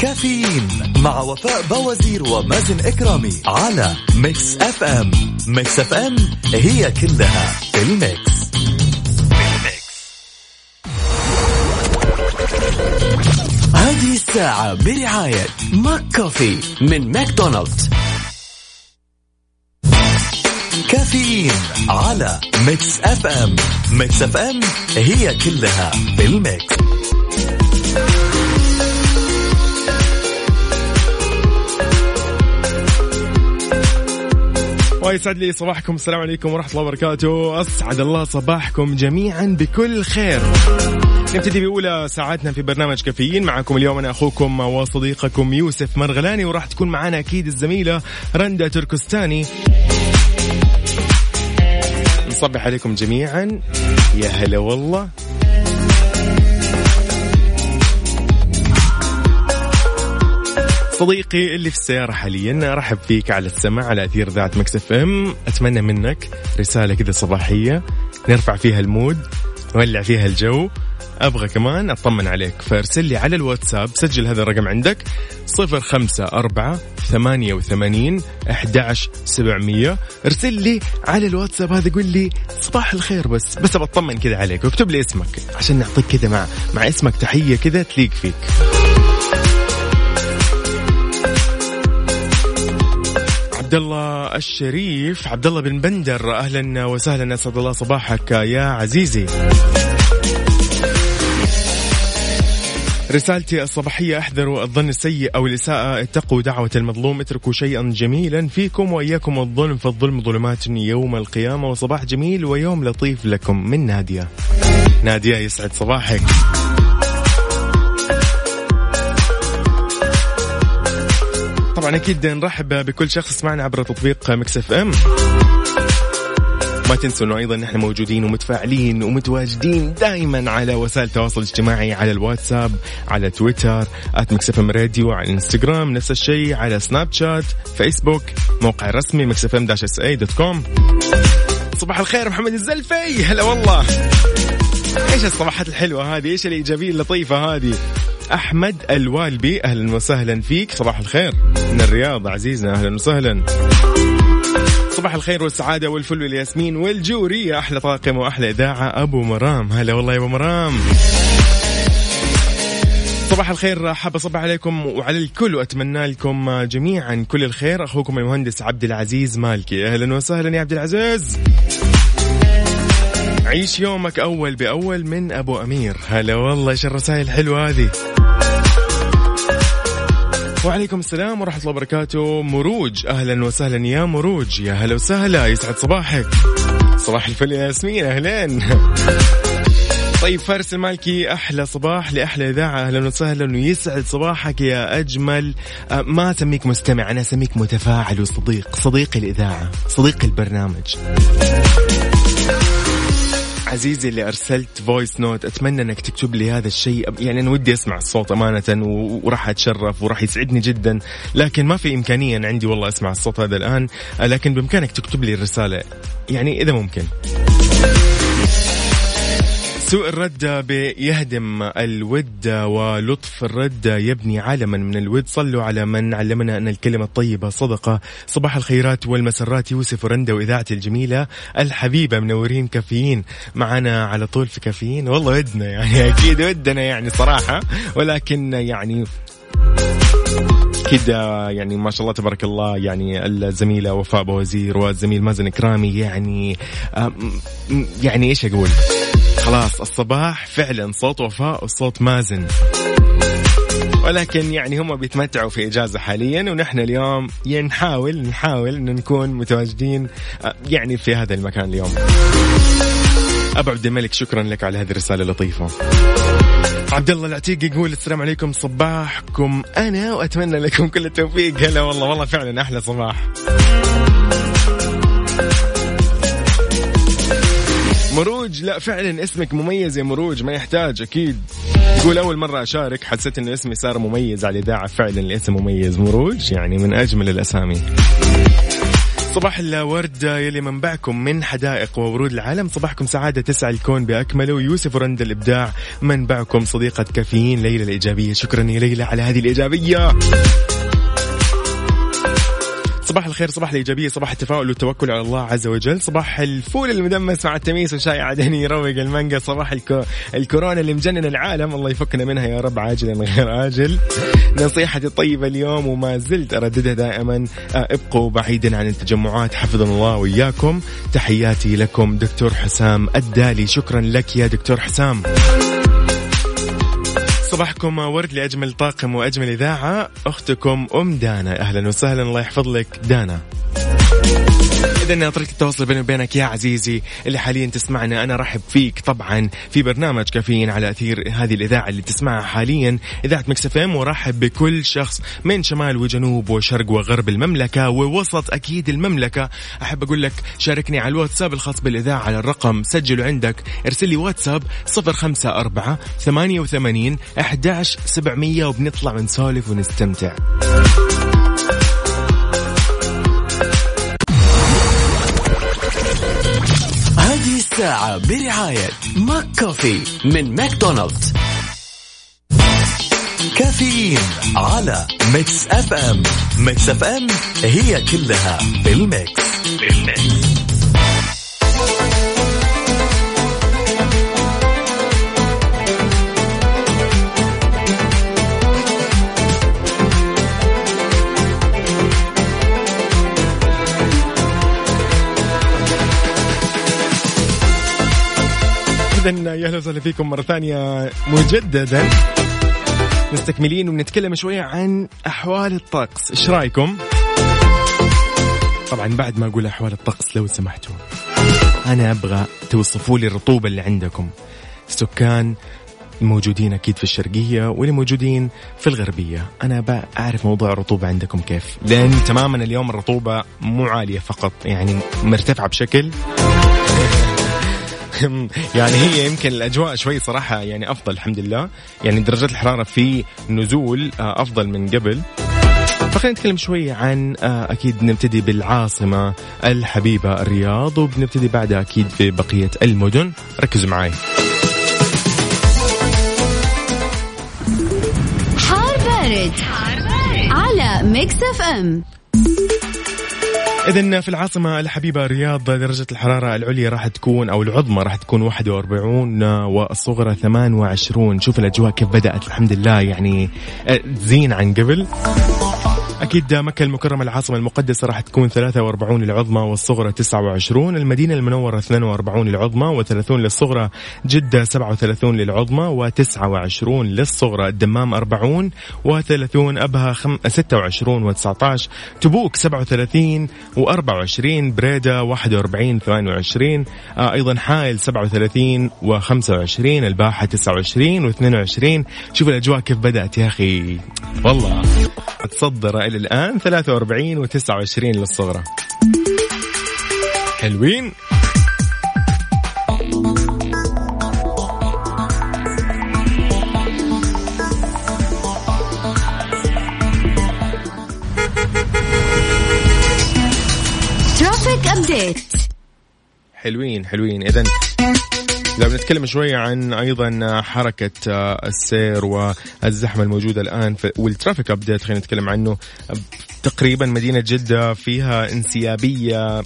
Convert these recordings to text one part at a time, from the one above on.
كافيين مع وفاء بوازير ومازن إكرامي على Mix FM. Mix FM هي كلها في ال mix. هذه الساعة برعاية Mc Coffee من ماكدونالدز. كافيين على Mix FM. Mix FM هي كلها في الميكس ويسعد لي صباحكم. السلام عليكم ورحمة الله وبركاته. أسعد الله صباحكم جميعا بكل خير. نبتدي بأولى ساعاتنا في برنامج كافيين. معكم اليوم أنا أخوكم وصديقكم يوسف مرغلاني وراح تكون معنا أكيد الزميلة رندا تركستاني. نصبح عليكم جميعا. يا هلا والله. صديقي اللي في السيارة حاليا أرحب فيك على السمع على أثير ذات Mix FM. أتمنى منك رسالة كذا صباحية نرفع فيها ال mood نولع فيها الجو. أبغى كمان أطمن عليك فارسل لي على الواتساب سجل هذا الرقم عندك صفر خمسة أربعة ثمانية وثمانين أحداش سبعمية. ارسل لي على الواتساب هذا قول لي صباح الخير بس بس بطمن كذا عليك واكتب لي اسمك عشان نعطيك كذا مع مع اسمك تحية كذا تليق فيك. عبد الله الشريف. عبد الله بن بندر أهلا وسهلا. أسعد الله صباحك يا عزيزي. رسالتي الصباحية احذروا الظن السيء أو الإساءة. اتقوا دعوة المظلوم. اتركوا شيئا جميلا فيكم وإياكم. الظلم فالظلم ظلمات يوم القيامة. وصباح جميل ويوم لطيف لكم من نادية. نادية يسعد صباحك. طبعا أكيد نرحب بكل شخص معنا عبر تطبيق Mix FM. ما تنسوا إنه أيضا نحن موجودين ومتفاعلين ومتواجدين دائما على وسائل التواصل الاجتماعي على الواتساب على تويتر at FM radio على الانستغرام نفس الشيء على سناب شات فيسبوك موقع الرسمي Mix FM dash SA dot com. صباح الخير محمد الزلفي هلا والله. إيش الصباحات الحلوة هذه؟ إيش الإيجابية اللطيفة هذه؟ أحمد الوالبي أهلا وسهلا فيك. صباح الخير. من الرياض عزيزنا أهلا وسهلا. صباح الخير والسعادة والفل والياسمين والجورية أحلى طاقم وأحلى إذاعة أبو مرام. هلا والله يا أبو مرام. صباح الخير حاب اصبح عليكم وعلى الكل وأتمنى لكم جميعا كل الخير. أخوكم المهندس عبد العزيز مالكي. أهلا وسهلا يا عبد العزيز. عيش يومك أول بأول من أبو أمير. هلا والله إيش الرسائل الحلوة هذه؟ وعليكم السلام ورحمة الله وبركاته. مروج أهلا وسهلا يا مروج. يا هلا وسهلا يسعد صباحك. صباح الفل يا ياسمين أهلين طيب فارس المالكي أحلى صباح لأحلى إذاعة. أهلا وسهلا ويسعد صباحك يا أجمل. أه، ما أسميك مستمع أنا أسميك متفاعل وصديق صديقي الإذاعة صديقي البرنامج. عزيزي اللي أرسلت voice note أتمنى إنك تكتب لي هذا الشيء. يعني أنا ودي أسمع الصوت أمانة وراح أتشرف وراح يسعدني جدا. لكن ما في إمكانية عندي والله أسمع الصوت هذا الآن. لكن بإمكانك تكتب لي الرسالة. يعني إذا ممكن. سوء الرد بيهدم الود ولطف الرد يبني عالما من الود. صلوا على من علمنا أن الكلمة الطيبة صدقة. صباح الخيرات والمسرات. يوسف ورندا وإذاعتي الجميلة. الحبيبة منورين كافيين. معنا على طول في كافيين. والله ودنا يعني أكيد ودنا يعني صراحة. ولكن يعني كده يعني ما شاء الله تبارك الله يعني الزميلة وفاء بوزير والزميل مازن كرامي يعني يعني إيش أقول؟ خلاص الصباح فعلا صوت وفاء وصوت مازن ولكن يعني هم بيتمتعوا في إجازة حاليا ونحن اليوم نحاول نحاول إن نكون متواجدين آه، يعني في هذا المكان اليوم. أبو عبد الملك شكرا لك على هذه الرسالة اللطيفة. عبد الله العتيق يقول السلام عليكم صباحكم أنا وأتمنى لكم كل التوفيق هلا والله والله فعلا أحلى صباح مروج لا فعلا اسمك مميز يا مروج ما يحتاج أكيد. يقول أول مرة أشارك حسيت انه اسمي صار مميز على الاذاعه فعلا الاسم مميز. مروج يعني من أجمل الأسامي. صباح الورد يلي منبعكم من حدائق وورود العالم. صباحكم سعادة تسعى الكون بأكمله يوسف رند الإبداع منبعكم صديقة كافيين ليلى الإيجابية. شكرا يا ليلى على هذه الإيجابية. صباح الخير صباح الإيجابية صباح التفاؤل والتوكل على الله عز وجل. صباح الفول المدمس مع التميس وشاي عدني يروق المانجا. صباح الكو... الكورونا اللي مجنن العالم. الله يفكنا منها يا رب عاجلا غير آجل نصيحتي الطيبة اليوم وما زلت أرددها دائما أبقوا بعيدا عن التجمعات. حفظنا الله وإياكم. تحياتي لكم دكتور حسام الدالي. شكرا لك يا دكتور حسام. صباحكم ورد لأجمل طاقم وأجمل إذاعة أختكم أم دانا. أهلا وسهلا الله يحفظ لك. دانا. إذا طريقة التواصل بيني وبينك يا عزيزي اللي حاليا تسمعنا أنا رحب فيك طبعا في برنامج كافيين على أثير هذه الإذاعة اللي تسمعها حاليا إذاعة مكس إم. ورحب بكل شخص من شمال وجنوب وشرق وغرب المملكة ووسط أكيد المملكة. أحب أقول لك شاركني على الواتساب الخاص بالإذاعة على الرقم سجله عندك ارسل لي واتساب 054 88 11700 وبنطلع ونسولف ونستمتع. الساعة برعاية Mc Coffee من ماكدونالدز. كافيين على Mix FM. Mix FM هي كلها بال mix. بال mix. إذا يا أهلا وسهلا فيكم مرة ثانية مجددا. مستكملين وبنتكلم شوية عن أحوال الطقس. إيش رأيكم؟ طبعا بعد ما أقول أحوال الطقس لو سمحتوا. أنا أبغى توصفوا لي الرطوبة اللي عندكم. السكان الموجودين أكيد في الشرقية واللي موجودين في الغربية. أنا بعرف موضوع الرطوبة عندكم كيف. لأن تماما اليوم الرطوبة مو عالية فقط يعني مرتفعة بشكل يعني هي يمكن الأجواء شوي صراحة يعني أفضل الحمد لله. يعني درجات الحرارة في نزول آه، أفضل من قبل. فخلينا نتكلم شوي عن آه، أكيد نبتدي بالعاصمة الحبيبة الرياض وبنبتدي بعدها أكيد في بقيه المدن. ركزوا معي حار بارد, حار بارد. على Mix FM. إذا في العاصمة الحبيبة الرياض درجة الحرارة العليا راح تكون أو العظمى راح تكون 41 والصغرى 28 شوف الأجواء كيف بدأت. الحمد لله يعني تزين عن قبل. أكيد مكة المكرمة العاصمة المقدسة راح تكون 43 للعظمى والصغرى 29 المدينة المنورة 42 للعظمى و30 للصغرى جدة 37 للعظمى و29 للصغرى الدمام 40 و30 أبها 26 و19 تبوك 37 و24 بريدة 41 22 آه أيضا حائل 37 و25 الباحة 29 و22 شوف الأجواء كيف بدأت يا أخي. والله. تصدر إلى الآن 43 و29 للصغرى. حلوين. traffic update حلوين حلوين. اذا لو بنتكلم شوية عن أيضا حركة السير والزحمة الموجودة الآن وال traffic update خلينا نتكلم عنه. تقريبا مدينة جدة فيها انسيابية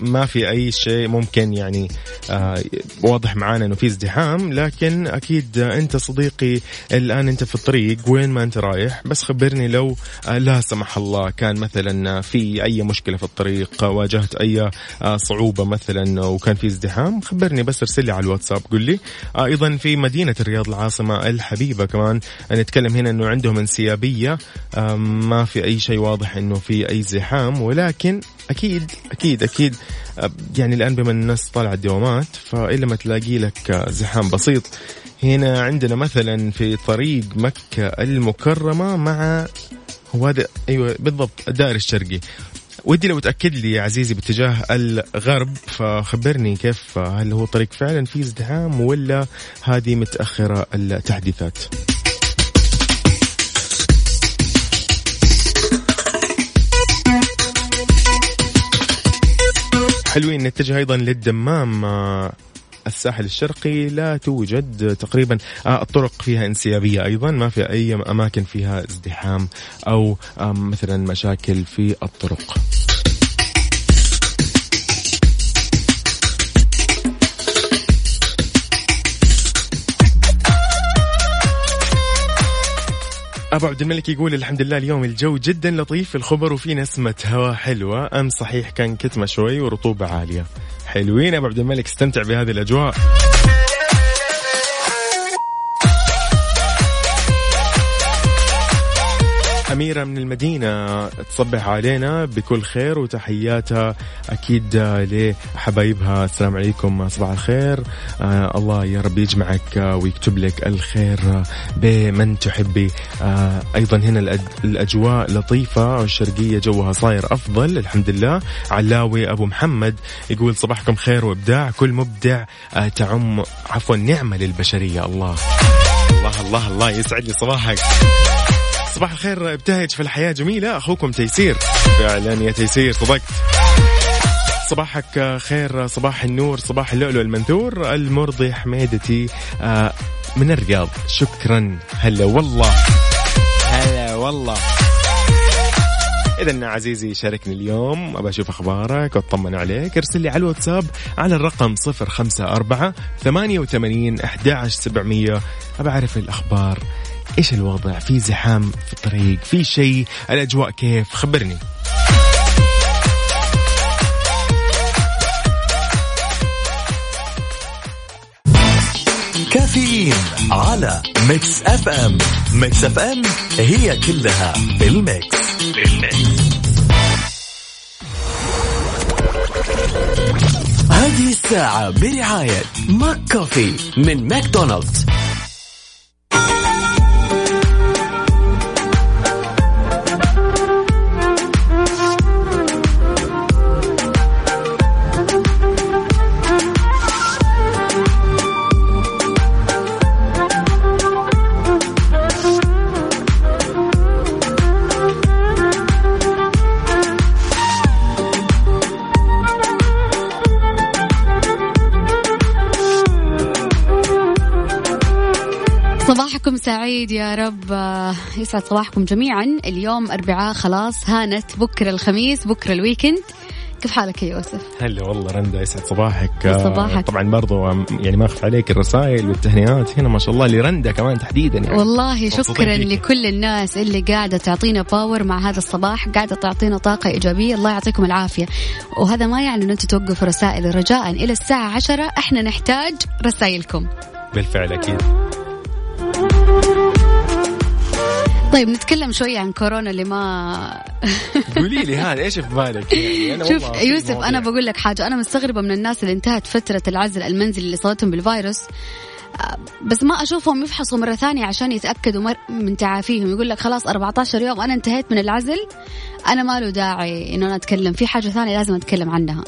ما في أي شيء ممكن يعني آه واضح معانا إنه في ازدحام لكن أكيد أنت صديقي الآن أنت في الطريق وين ما أنت رايح بس خبرني لو آه لا سمح الله كان مثلا في أي مشكلة في الطريق واجهت أي آه صعوبة مثلا وكان في ازدحام خبرني بس ارسل لي على الواتساب قل لي. أيضا في مدينة الرياض العاصمة الحبيبة كمان نتكلم هنا إنه عندهم انسيابية ما في أي شيء واضح إنه في أي زحام ولكن أكيد أكيد أكيد. يعني الآن بما الناس طالعة الدوامات فالا ما تلاقي لك زحام بسيط. هنا عندنا مثلا في طريق مكة المكرمة مع هو هذا أيوه بالضبط الدائري الشرقي. ودي لو تأكد لي يا عزيزي باتجاه الغرب فخبرني كيف هل هو طريق فعلا فيه ازدحام ولا هذه متأخرة التحديثات؟ حلوين نتجه أيضا للدمام آه، الساحل الشرقي. لا توجد تقريبا آه، الطرق فيها انسيابية أيضا ما في أي أماكن فيها ازدحام أو مثلا مشاكل في الطرق. أبو عبد الملك يقول الحمد لله اليوم الجو جدا لطيف الخبر وفي نسمة هواء حلوة. ام صحيح كان كتمة شوي ورطوبة عالية. حلوين أبو عبد الملك استمتع بهذه الأجواء. أميرة من المدينة تصبح علينا بكل خير وتحياتها أكيد لحبايبها. السلام عليكم صباح الخير. آه الله يا رب يجمعك ويكتب لك الخير بمن تحبي آه أيضا هنا الأجواء لطيفة والشرقية جوها صاير أفضل الحمد لله. علاوي أبو محمد يقول صباحكم خير وإبداع كل مبدع آه تعم عفوا نعمة للبشرية. الله. الله الله الله يسعد لي صباحك. صباح الخير ابتهج في الحياة جميلة. أخوكم تيسير. فعلا يا تيسير صدقت صباحك خير صباح النور صباح اللؤلؤ المنثور المرضي حميدتي. آه، من الرياض. شكرا. هلا والله. هلا والله. إذا عزيزي شاركني اليوم. أبى أشوف أخبارك وأطمن عليك. ارسل لي على الواتساب على الرقم 054 88 11700 أبى أعرف الأخبار. إيش الوضع؟ في زحام في الطريق في شيء؟ الأجواء كيف؟ خبرني. كافيين على Mix FM. Mix FM هي كلها بال mix بال mix. هذه الساعة برعاية McCafé من ماكدونالدز. سعيد يا رب. يسعد صباحكم جميعا. اليوم أربعاء خلاص هانت. بكرة الخميس بكرة ال weekend. كيف حالك يا يوسف؟ هلا والله رندا يسعد صباحك. صباحك؟ طبعا برضو يعني ما اخف عليك الرسائل والتهنئات هنا ما شاء الله لرندا كمان تحديدا يعني. والله شكرا لكل الناس اللي قاعدة تعطينا power مع هذا الصباح قاعدة تعطينا طاقة إيجابية. الله يعطيكم العافية. وهذا ما يعني إن أنتم توقفوا رسائل رجاء إلى الساعة عشرة. إحنا نحتاج رسائلكم. بالفعل أكيد. طيب نتكلم شوي عن كورونا اللي ما قولي لي هذا إيش في بالك يعني أنا شوف يوسف أنا بقول لك حاجة. أنا مستغربة من الناس اللي انتهت فترة العزل المنزلي اللي صارتهم بالفيروس. آه، بس ما أشوفهم يفحصوا مرة ثانية عشان يتأكدوا من تعافيهم. يقول لك خلاص 14 يوم أنا انتهيت من العزل. أنا ما له داعي إنه أنا أتكلم. في حاجة ثانية لازم أتكلم عنها.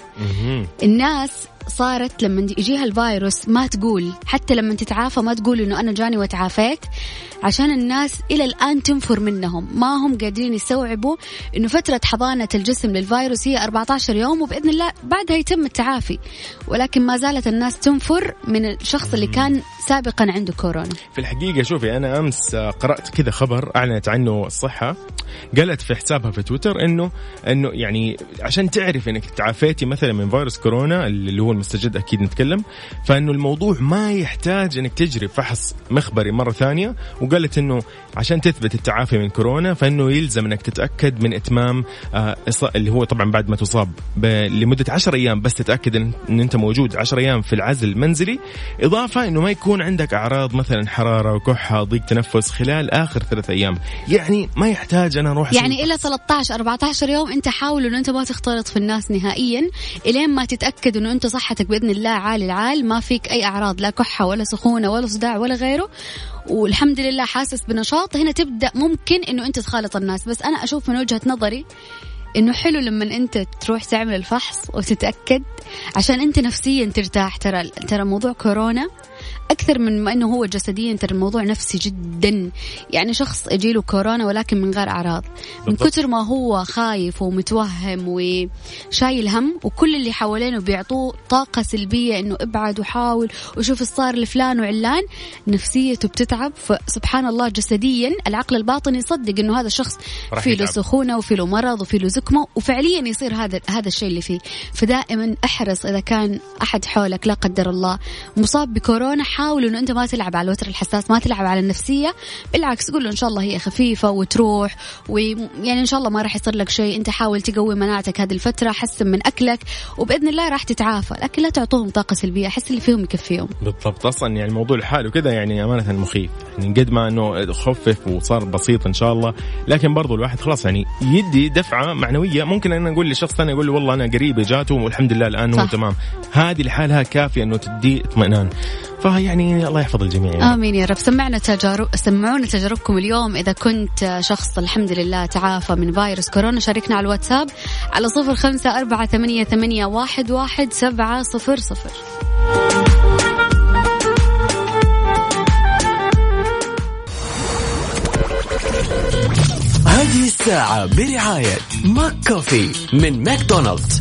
الناس صارت لما يجيها الفيروس ما تقول. حتى لما تتعافى ما تقول إنه أنا جاني وتعافيت عشان الناس إلى الآن تنفر منهم. ما هم قادرين يستوعبوا إنه فترة حضانة الجسم للفيروس هي 14 يوم وبإذن الله بعدها يتم التعافي. ولكن ما زالت الناس تنفر من الشخص اللي كان سابقا عنده كورونا. في الحقيقة شوفي أنا أمس قرأت كذا خبر أعلنت عنه الصحه قالت في حسابها في تويتر انه إنه يعني عشان تعرف إنك تعافيتي مثلا من فيروس كورونا اللي هو المستجد أكيد نتكلم. فإنه الموضوع ما يحتاج إنك تجري فحص مخبري مرة ثانية. وقالت إنه عشان تثبت التعافي من كورونا فإنه يلزم إنك تتأكد من إتمام آه اللي هو طبعا بعد ما تصاب لمدة 10 أيام بس تتأكد ان, أنت موجود. 10 أيام في العزل المنزلي. إضافة إنه ما يكون عندك أعراض مثلا حرارة وكحه ضيق تنفس خلال آخر ثلاث أيام. يعني ما يحتاج أنا أروح يعني إلى 13 14 يوم أنت حاول إنه أنت ما تختلط في الناس نهائيا إلين ما تتأكد إنه أنت صح صحتك بإذن الله عالي العال. ما فيك أي أعراض لا كحة ولا سخونة ولا صداع ولا غيره. والحمد لله حاسس بنشاط. هنا تبدأ ممكن إنه أنت تخالط الناس. بس أنا أشوف من وجهة نظري إنه حلو لما أنت تروح تعمل الفحص وتتأكد. عشان أنت نفسيا ترتاح. ترى ترى موضوع كورونا أكثر من ما إنه هو جسديا ترى الموضوع نفسي جدا. يعني شخص يجيله كورونا ولكن من غير أعراض. من كثر ما هو خايف ومتوهم وشايل هم وكل اللي حوالينه بيعطوه طاقة سلبية إنه ابعد وحاول وشوف صار لفلان وعلان. نفسيته بتتعب فسبحان الله جسديا العقل الباطني يصدق إنه هذا الشخص في له سخونة وفي له مرض وفي له زكمة وفعليا يصير هذا هذا الشيء اللي فيه. فدائما أحرص إذا كان أحد حولك لا قدر الله مصاب بكورونا حاول إنه أنت ما تلعب على الوتر الحساس ما تلعب على النفسية بالعكس قول له إن شاء الله هي خفيفة وتروح ويعني إن شاء الله ما راح يصير لك شيء أنت حاول تقوي مناعتك هذه الفترة حسن من أكلك وبإذن الله راح تتعافى لكن لا تعطوهم طاقة سلبية أحس اللي فيهم يكفيهم. بالضبط. أصلا يعني الموضوع لحاله كذا يعني أمانة مخيف يعني قد ما إنه خفف وصار بسيط إن شاء الله لكن برضو الواحد خلاص يعني يدي دفعة معنوية. ممكن أنا أقول لشخص ثاني أقول له والله أنا قريب جاته والحمد لله الآن هو تمام. هذه لحالها كافية إنه تدي اطمئنان. فيعني الله يحفظ الجميع. يعني. آمين يا رب. سمعنا تجارب سمعونا تجاربكم اليوم. إذا كنت شخص الحمد لله تعافى من فيروس كورونا شاركنا على الواتساب على صفر خمسة أربعة ثمانية, ثمانية واحد, واحد سبعة صفر صفر. هذه الساعة برعاية McCafé من ماكدونالدز.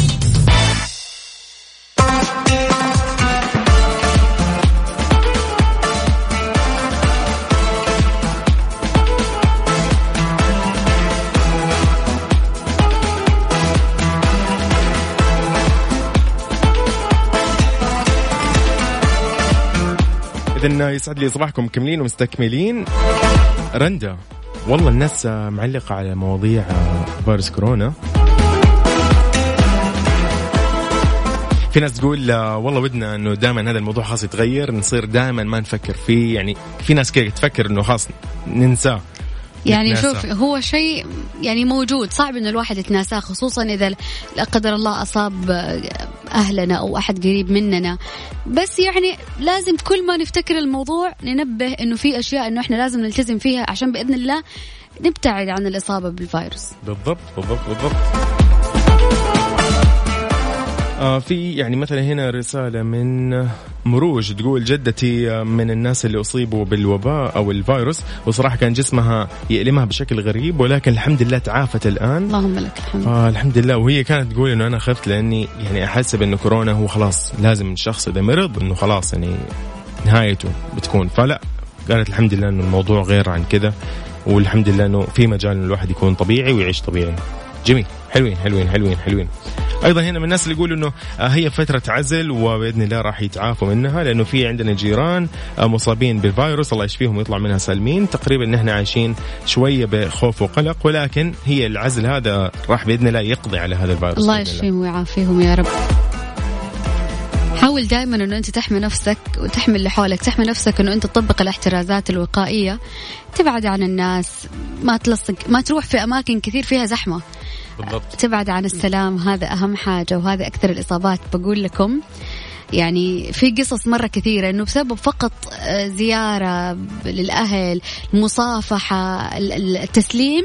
إذا يسعد لي صباحكم كاملين ومستكملين. رندا والله الناس معلقة على مواضيع فيروس كورونا. في ناس تقول والله ودنا إنه دائما هذا الموضوع خاص يتغير نصير دائما ما نفكر فيه. يعني في ناس كذا تفكر إنه خلاص ننساه يعني شوف هو شيء يعني موجود صعب إنه الواحد يتناساه خصوصا إذا لا قدر الله أصاب أهلنا أو أحد قريب مننا. بس يعني لازم كل ما نفتكر الموضوع ننبه إنه في أشياء إنه إحنا لازم نلتزم فيها عشان بإذن الله نبتعد عن الإصابة بالفيروس. بالضبط بالضبط بالضبط. آه في يعني مثلا هنا رسالة من مروج تقول جدتي من الناس اللي أصيبوا بالوباء أو الفيروس وصراحة كان جسمها يألمها بشكل غريب ولكن الحمد لله تعافت الآن. اللهم لك الحمد. آه الحمد لله. وهي كانت تقول إنه أنا خفت لأني يعني أحسب إنه كورونا هو خلاص لازم الشخص إذا مرض إنه خلاص يعني نهايته بتكون. فلا قالت الحمد لله إنه الموضوع غير عن كذا والحمد لله إنه في مجال إنه الواحد يكون طبيعي ويعيش طبيعي. جميل. حلوين حلوين حلوين حلوين. أيضا هنا من الناس اللي يقولوا إنه آه، هي فترة عزل وبإذن الله راح يتعافوا منها لأنه في عندنا جيران آه، مصابين بالفيروس الله يشفيهم ويطلع منها سالمين. تقريبا نحن عايشين شوية بخوف وقلق ولكن هي العزل هذا راح بإذن الله يقضي على هذا الفيروس الله يشفيهم ويعافيهم يا رب. حاول دائما إنه أنت تحمي نفسك وتحمي اللي حولك تحمي نفسك إنه أنت تطبق الاحترازات الوقائية تبعد عن الناس ما تلصق ما تروح في أماكن كثير فيها زحمة بالضبط. تبعد عن السلام هذا أهم حاجة وهذا أكثر الإصابات بقول لكم يعني في قصص مرة كثيرة إنه بسبب فقط آه، زيارة للأهل مصافحة التسليم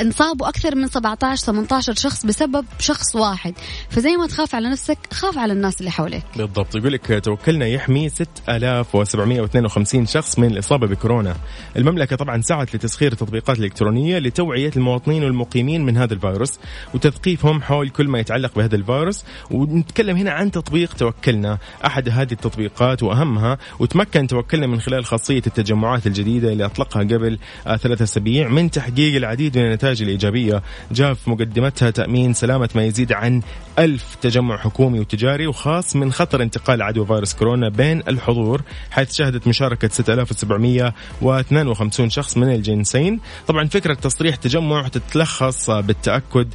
انصابوا أكثر من 17 18 شخص بسبب شخص واحد. فزي ما تخاف على نفسك خاف على الناس اللي حواليك بالضبط. يقول لك توكلنا يحمي 6752 شخص من الإصابة بكورونا. المملكة طبعا سعت لتسخير التطبيقات الإلكترونية لتوعية المواطنين والمقيمين من هذا الفيروس وتثقيفهم حول كل ما يتعلق بهذا الفيروس. ونتكلم هنا عن تطبيق توكلنا. أحد هذه التطبيقات وأهمها وتمكن توكلنا من خلال خاصية التجمعات الجديدة اللي أطلقها قبل آه، ثلاثة أسابيع من تحقيق العديد من النتائج الإيجابية. جاء في مقدمتها تأمين سلامة ما يزيد عن ألف تجمع حكومي وتجاري وخاص من خطر انتقال عدوى فيروس كورونا بين الحضور حيث شهدت مشاركة 6752 شخص من الجنسين طبعا فكرة تصريح تجمع تتلخص بالتأكد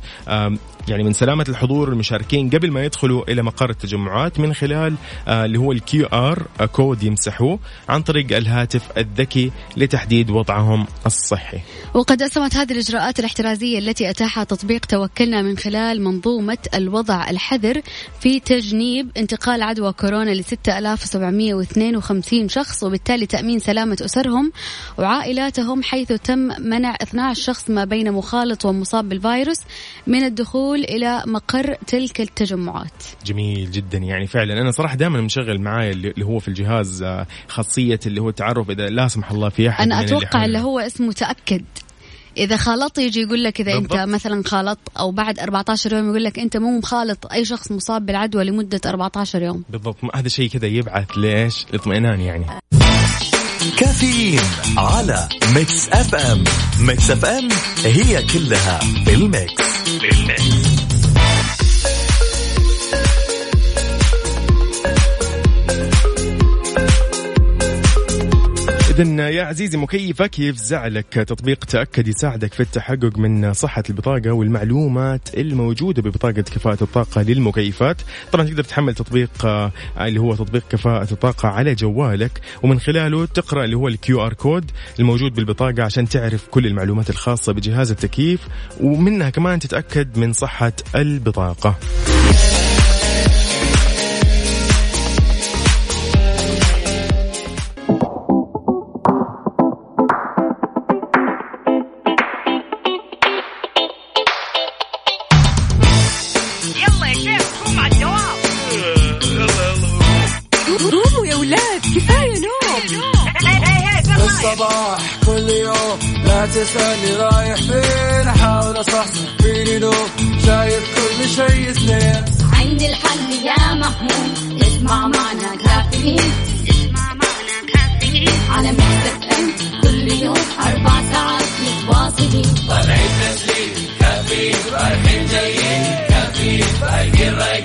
يعني من سلامة الحضور المشاركين قبل ما يدخلوا إلى مقر التجمعات من خلال آه، اللي هو ال QR code يمسحوه عن طريق الهاتف الذكي لتحديد وضعهم الصحي. وقد أسهمت هذه الإجراءات الاحترازية التي أتاحها تطبيق توكلنا من خلال منظومة الوضع الحذر في تجنيب انتقال عدوى كورونا ل 6752 شخص وبالتالي تأمين سلامة أسرهم وعائلاتهم حيث تم منع 12 شخص ما بين مخالط ومصاب بالفيروس من الدخول إلى مقر تلك التجمعات. جميل جدا. يعني فعلا أنا صراحة دائما مشغل معايا اللي هو في الجهاز آه، خاصية اللي هو التعرف إذا لا سمح الله في أحد أنا أتوقع اللي, اللي هو اسمه تأكد. إذا خالطت يجي يقول لك إذا بالضبط. انت مثلا خالطت أو بعد 14 يوم يقول لك أنت مو مخالط أي شخص مصاب بالعدوى لمدة 14 يوم. بالضبط. هذا شيء كذا يبعث ليش الاطمئنان يعني. كافيين على Mix FM. Mix FM هي كلها بال mix بال mix إذا يا عزيزي مكيفك يفزع لك تطبيق تأكد يساعدك في التحقق من صحة البطاقة والمعلومات الموجودة ببطاقة كفاءة الطاقة للمكيفات. طبعا تقدر تحمل تطبيق آه، اللي هو تطبيق كفاءة الطاقة على جوالك ومن خلاله تقرأ اللي هو ال QR code الموجود بالبطاقة عشان تعرف كل المعلومات الخاصة بجهاز التكييف ومنها كمان تتأكد من صحة البطاقة. تسألني رايح فين؟ أحاول أصحصح فيني لو شايف كل شيء سنين عندي الحل يا محمود. اسمع معنا كافيين. اسمع معنا كافيين. على مكتب كل يوم أربع ساعات متواصلين. طالعين تسليم. كافيين رايحين جايين. كافيين فايقين رايقين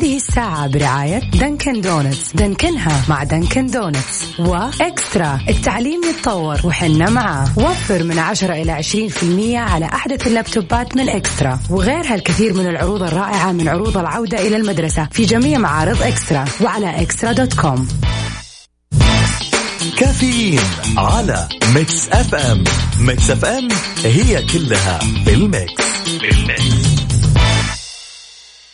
هذه الساعة برعاية Dunkin' Donuts دنكنها مع Dunkin' Donuts و eXtra. التعليم يتطور وحنا معاه. وفر من 10 إلى 20% على أحدث اللابتوبات من eXtra. وغيرها الكثير من العروض الرائعة من عروض العودة إلى المدرسة. في جميع معارض eXtra. وعلى eXtra dot com. كافيين على Mix FM. Mix FM هي كلها بال mix. بال mix.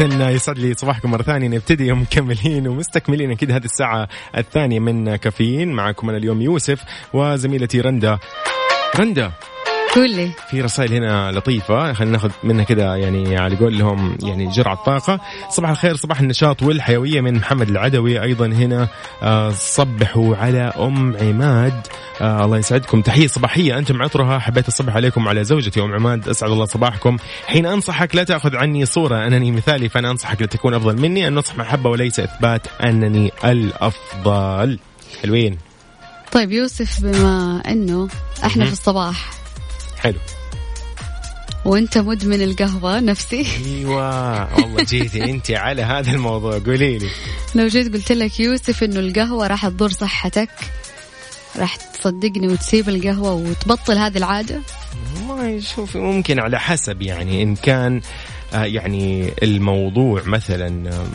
إذا يسعد لي صباحكم مرة ثانية. نبتدي مكملين ومستكملين أكيد هذه الساعة الثانية من كافيين. معكم أنا اليوم يوسف وزميلتي رندا. رندا. قولي في رسائل هنا لطيفة. خلينا ناخذ منها كذا يعني على قولهم يعني جرعة طاقة. صباح الخير صباح النشاط والحيوية من محمد العدوي. أيضا هنا آه، صبحوا على أم عماد. آه الله يسعدكم. تحية صباحية أنتم عطرها. حبيت أصبح عليكم على زوجتي أم عماد. أسعد الله صباحكم. حين أنصحك لا تأخذ عني صورة أنني مثالي فأنا أنصحك لتكون أفضل مني. النصح محبة وليس إثبات أنني الأفضل. حلوين. طيب يوسف بما أنه إحنا في الصباح حلو. وانت مدمن القهوة نفسي. أيوه والله جيتي أنت على هذا الموضوع. قولي لي. لو جيت قلت لك يوسف إنه القهوة راح تضر صحتك راح تصدقني وتسيب القهوة وتبطل هذه العادة؟ والله شوفي ممكن على حسب يعني. إن كان آه، يعني الموضوع مثلا آه،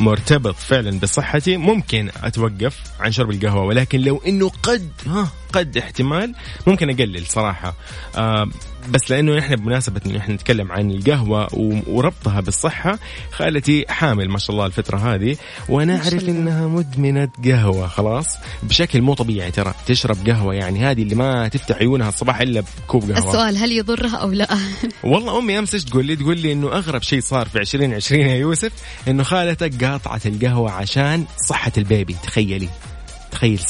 مرتبط فعلا بصحتي ممكن أتوقف عن شرب القهوة. ولكن لو إنه قد ها قد احتمال. ممكن أقلل صراحة. آه بس لأنه إحنا بمناسبة إنه إحنا نتكلم عن القهوة وربطها بالصحة خالتي حامل ما شاء الله الفترة هذه وأنا أعرف. إنها مدمنة قهوة خلاص؟ بشكل مو طبيعي ترى تشرب قهوة يعني هذه اللي ما تفتح عيونها الصباح إلا بكوب قهوة. السؤال هل يضرها أو لا؟ والله أمي أمس إيش تقول لي؟ تقول لي إنه أغرب شيء صار في 2020 يا يوسف إنه خالتك قاطعت القهوة عشان صحة البيبي تخيلي. تخيل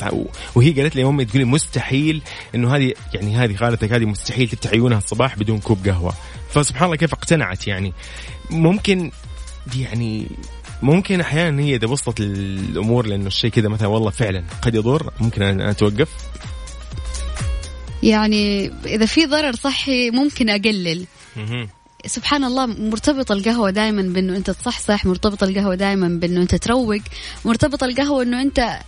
وهي قالت لي امي تقول لي مستحيل إنه هذه يعني هذه خالتك هذه مستحيل تفتح عيونها الصباح بدون كوب قهوة. فسبحان الله كيف اقتنعت يعني. ممكن يعني ممكن أحيانا هي إذا وصلت الأمور لأنه الشيء كذا مثلا والله فعلا قد يضر ممكن أنا أتوقف. يعني إذا في ضرر صحي ممكن أقلل. سبحان الله مرتبطة القهوة دائما بإنه أنت تصحصح مرتبطة القهوة دائما بإنه أنت تروق مرتبطة القهوة إنه أنت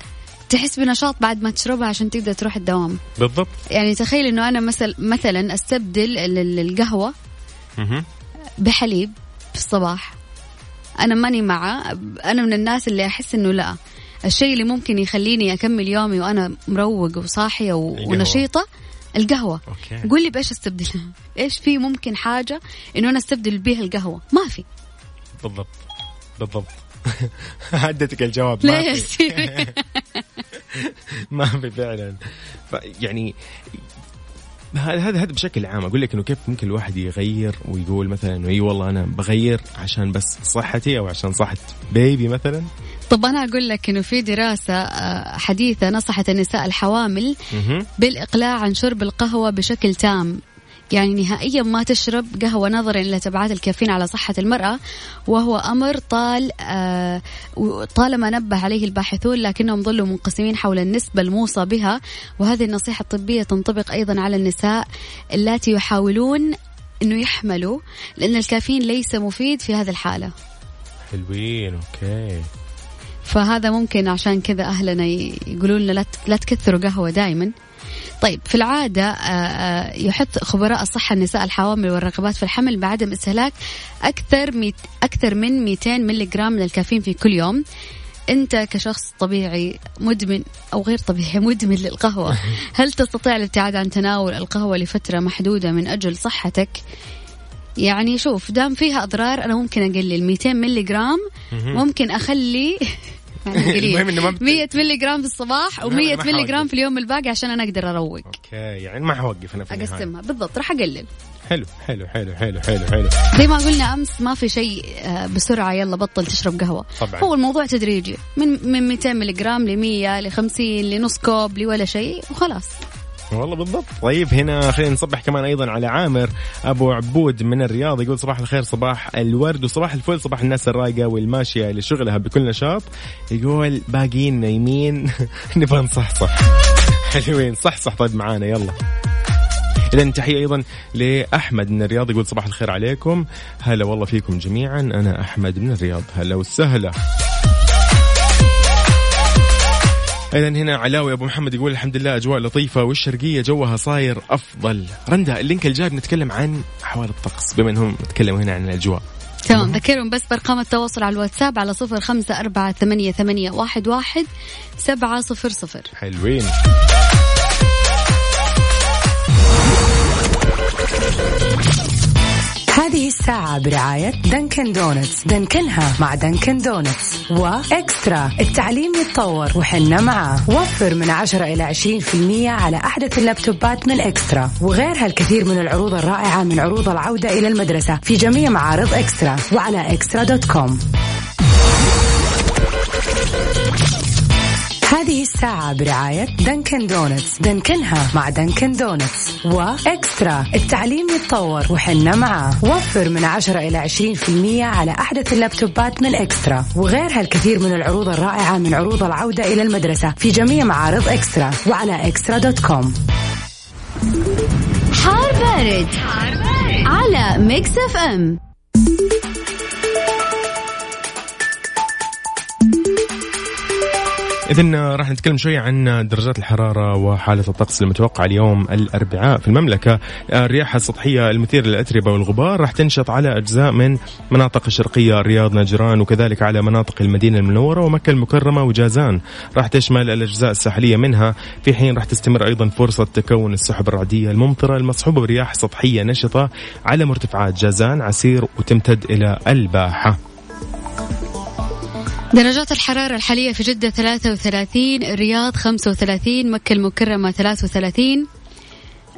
تحس بنشاط بعد ما تشربها عشان تقدر تروح الدوام. بالضبط. يعني تخيل إنه أنا مثل مثلا أستبدل ال- ال- القهوة مهم. بحليب في الصباح. أنا ماني مع أنا من الناس اللي أحس إنه لا. الشيء اللي ممكن يخليني أكمل يومي وأنا مروق وصاحية و- القهوة. ونشيطة القهوة. أوكي. قول لي بإيش أستبدلها؟ إيش في ممكن حاجة إنه أنا أستبدل بيها القهوة؟ ما في. بالضبط. بالضبط. عدتك الجواب. ما ليش؟ في. ما في فعلا. يعني هذا هذا هذا بشكل عام أقول لك إنه كيف ممكن الواحد يغير ويقول مثلا إنه إي والله أنا بغير عشان بس صحتي أو عشان صحة بيبي مثلا؟ طب أنا أقول لك إنه في دراسة آه، حديثة نصحت النساء الحوامل. بالإقلاع عن شرب القهوة بشكل تام. يعني نهائيا ما تشرب قهوة نظرا إلى تبعات الكافيين على صحة المرأة وهو أمر طال آه طالما نبه عليه الباحثون لكنهم ظلوا منقسمين حول النسبة الموصى بها وهذه النصيحة الطبية تنطبق أيضا على النساء اللاتي يحاولون أنه يحملوا لأن الكافيين ليس مفيد في هذه الحالة. حلوين okay. فهذا ممكن عشان كذا أهلنا يقولون لنا لا تكثروا قهوة دائما. طيب في العادة آه، آه، يحث خبراء الصحة النساء الحوامل والراغبات في الحمل بعدم استهلاك أكثر ميت أكثر من 200 ملي جرام من الكافيين في كل يوم. أنت كشخص طبيعي مدمن أو غير طبيعي مدمن للقهوة. هل تستطيع الابتعاد عن تناول القهوة لفترة محدودة من أجل صحتك؟ يعني شوف دام فيها أضرار أنا ممكن أقلل 200 ملي جرام ممكن أخلي المهم إنه ما بت- 100 ملي جرام في الصباح المهم إنه و100 ما ملي جرام. في اليوم الباقي عشان أنا أقدر أروق. okay يعني ما حوقف أنا في. أقسمها. بالضبط راح أقلل. حلو حلو حلو حلو حلو حلو. زي ما قلنا أمس ما في شيء آه، بسرعة يلا بطل تشرب قهوة. طبعاً. هو الموضوع تدريجي. من من 200 ملي جرام ل 100 ل 50 لنص كوب لولا شيء وخلاص. والله بالضبط. طيب هنا خلينا نصبح كمان أيضا على عامر أبو عبود من الرياض يقول صباح الخير صباح الورد وصباح الفل صباح الناس الرايقة والماشية لشغلها بكل نشاط. يقول باقيين نايمين. نبغى نصحصح. حلوين صحصح. طيب معانا يلا. إذا تحية أيضا لأحمد من الرياض يقول صباح الخير عليكم. هلا والله فيكم جميعا أنا أحمد من الرياض. هلا وسهلا. أيضا هنا علاوي أبو محمد يقول الحمد لله أجواء لطيفة والشرقية جوها صاير أفضل. رندا اللينك الجاي بنتكلم عن أحوال الطقس بما إنهم تكلموا هنا عن الأجواء. تمام ذكرهم بس بأرقام التواصل على الواتساب على صفر خمسة أربعة ثمانية, ثمانية واحد, واحد سبعة صفر صفر. حلوين. هذه الساعة برعاية Dunkin' Donuts دنكنها مع Dunkin' Donuts و eXtra. التعليم يتطور وحنا معاه. وفر من 10 إلى 20% على أحدث اللابتوبات من eXtra. وغيرها الكثير من العروض الرائعة من عروض العودة إلى المدرسة. في جميع معارض eXtra. وعلى eXtra dot com هذه الساعة برعاية Dunkin' Donuts. دنكنها مع Dunkin' Donuts. و eXtra. التعليم يتطور وحنا معاه. وفر من 10 إلى 20% على أحدث اللابتوبات من eXtra. وغيرها الكثير من العروض الرائعة من عروض العودة إلى المدرسة في جميع معارض eXtra. وعلى eXtra dot com. حار بارد, حار بارد. على Mix FM. إذا راح نتكلم شوي عن درجات الحرارة وحالة الطقس المتوقع اليوم الأربعاء في المملكة. الرياح السطحية المثيرة للأتربة والغبار راح تنشط على أجزاء من مناطق الشرقية الرياض نجران وكذلك على مناطق المدينة المنورة ومكة المكرمة وجازان. راح تشمل الأجزاء الساحلية منها. في حين راح تستمر أيضا فرصة تكون السحب الرعدية الممطرة المصحوبة برياح سطحية نشطة على مرتفعات جازان عسير وتمتد إلى الباحة. درجات الحرارة الحالية في جدة 33 الرياض 35 مكة المكرمة 33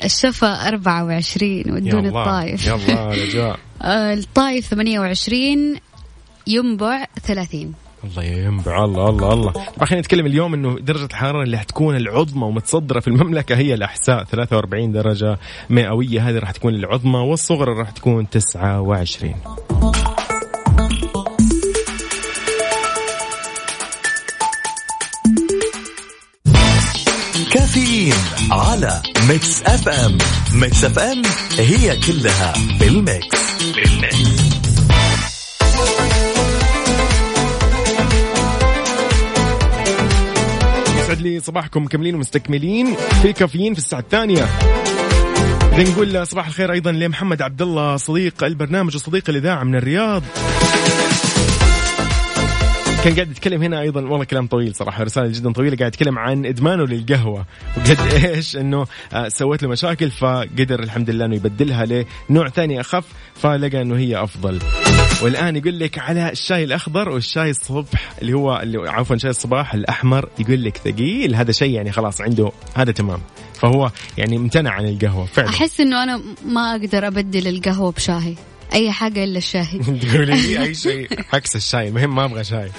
الشفا 24 ودون الطايف. يا الله رجاء. آه، الطايف 28 ينبع 30 الله ينبع الله الله الله. طبعا خلينا نتكلم اليوم إنه درجة الحرارة اللي حتكون العظمى ومتصدرة في المملكة هي الأحساء 43 درجة مئوية. هذه راح تكون العظمى والصغرى راح تكون 29 على Mix FM Mix FM هي كلها بال mix بال mix يسعد لي صباحكم مكملين ومستكملين في كافيين في الساعة الثانية. إذا نقول صباح الخير أيضا لمحمد عبد الله صديق البرنامج وصديق الإذاعة من الرياض. كان قاعد يتكلم هنا أيضا والله كلام طويل صراحة رسالة جدا طويلة قاعد يتكلم عن إدمانه للقهوة وقد إيش إنه آه، سوت له مشاكل فقدر الحمد لله إنه يبدلها لنوع ثاني أخف فلقى إنه هي أفضل. والآن يقول لك على الشاي الأخضر والشاي الصبح اللي هو اللي عفوا شاي الصباح الأحمر يقول لك ثقيل هذا شيء يعني خلاص عنده هذا تمام. فهو يعني امتنع عن القهوة فعلا. أحس إنه أنا ما أقدر أبدل القهوة بشاي أي حاجة إلا الشاي تقولي لي أي شيء. عكس الشاي. المهم ما أبغى شاي.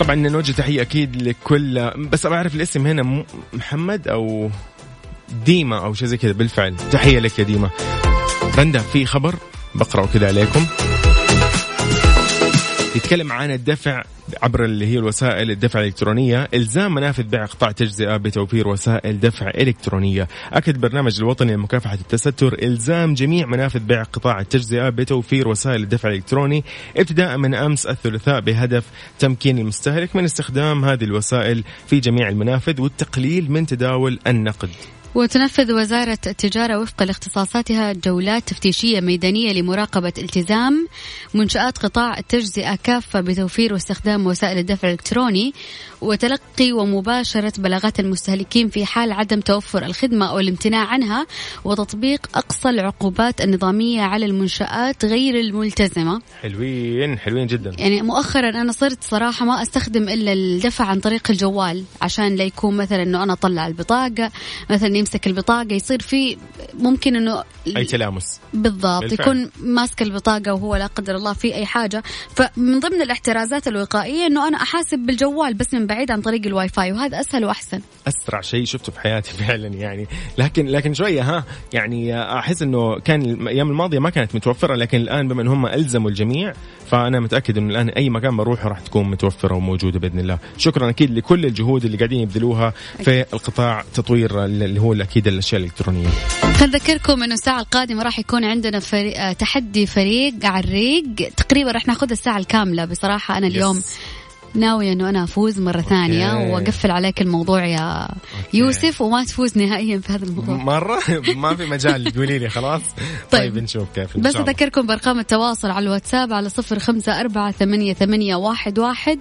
طبعا نوجه تحية أكيد لكل بس أبغى أعرف الاسم هنا محمد أو ديما أو شيء زي كذا بالفعل. تحية لك يا ديما. رندا في خبر؟ بقرأه كذا عليكم. يتكلم عن الدفع عبر اللي هي الوسائل الدفع الإلكترونية إلزام منافذ بيع قطاع تجزئة بتوفير وسائل دفع إلكترونية. أكد البرنامج الوطني لمكافحة التستر إلزام جميع منافذ بيع قطاع التجزئة بتوفير وسائل الدفع الإلكتروني. ابتداء من أمس الثلاثاء بهدف تمكين المستهلك من استخدام هذه الوسائل في جميع المنافذ والتقليل من تداول النقد. وتنفذ وزارة التجارة وفق لاختصاصاتها جولات تفتيشية ميدانية لمراقبة التزام منشآت قطاع التجزئة كافة بتوفير واستخدام وسائل الدفع الإلكتروني وتلقي ومباشرة بلاغات المستهلكين في حال عدم توفر الخدمة أو الامتناع عنها وتطبيق أقصى العقوبات النظامية على المنشآت غير الملتزمة. حلوين حلوين جدا. يعني مؤخرا أنا صرت صراحة ما أستخدم إلا الدفع عن طريق الجوال عشان لا يكون مثلا إنه أنا أطلع البطاقة مثلا يمسك البطاقة يصير في ممكن إنه أي تلامس. بالضبط بالفعل. يكون ماسك البطاقة وهو لا قدر الله في أي حاجة. فمن ضمن الاحترازات الوقائية إنه أنا أحاسب بالجوال بس من بعيد عن طريق الواي فاي وهذا أسهل وأحسن. أسرع شيء شفته في حياتي فعلا يعني. لكن لكن شوية ها يعني أحس إنه كان الأيام الماضية ما كانت متوفرة لكن الآن بما إن هم ألزموا الجميع فأنا متأكد إنه الآن أي مكان بروحه راح تكون متوفرة وموجودة بإذن الله. شكرا أكيد لكل الجهود اللي قاعدين يبذلوها في القطاع تطوير اللي هو أكيد الأشياء الإلكترونية. خل أذكركم إنه الساعة القادمة راح يكون عندنا فريق آه، تحدي فريق على الريق تقريبا راح ناخذ الساعة الكاملة بصراحة. أنا اليوم يس. ناوية إنه أنا أفوز مرة ثانية وأقفل عليك الموضوع يا يوسف وما تفوز نهائيا في هذا الموضوع. مرة؟ ما في مجال. قولي لي خلاص. طيب. طيب نشوف كيف. بس. أذكركم بأرقام التواصل على الواتساب على صفر خمسة أربعة ثمانية, ثمانية واحد, واحد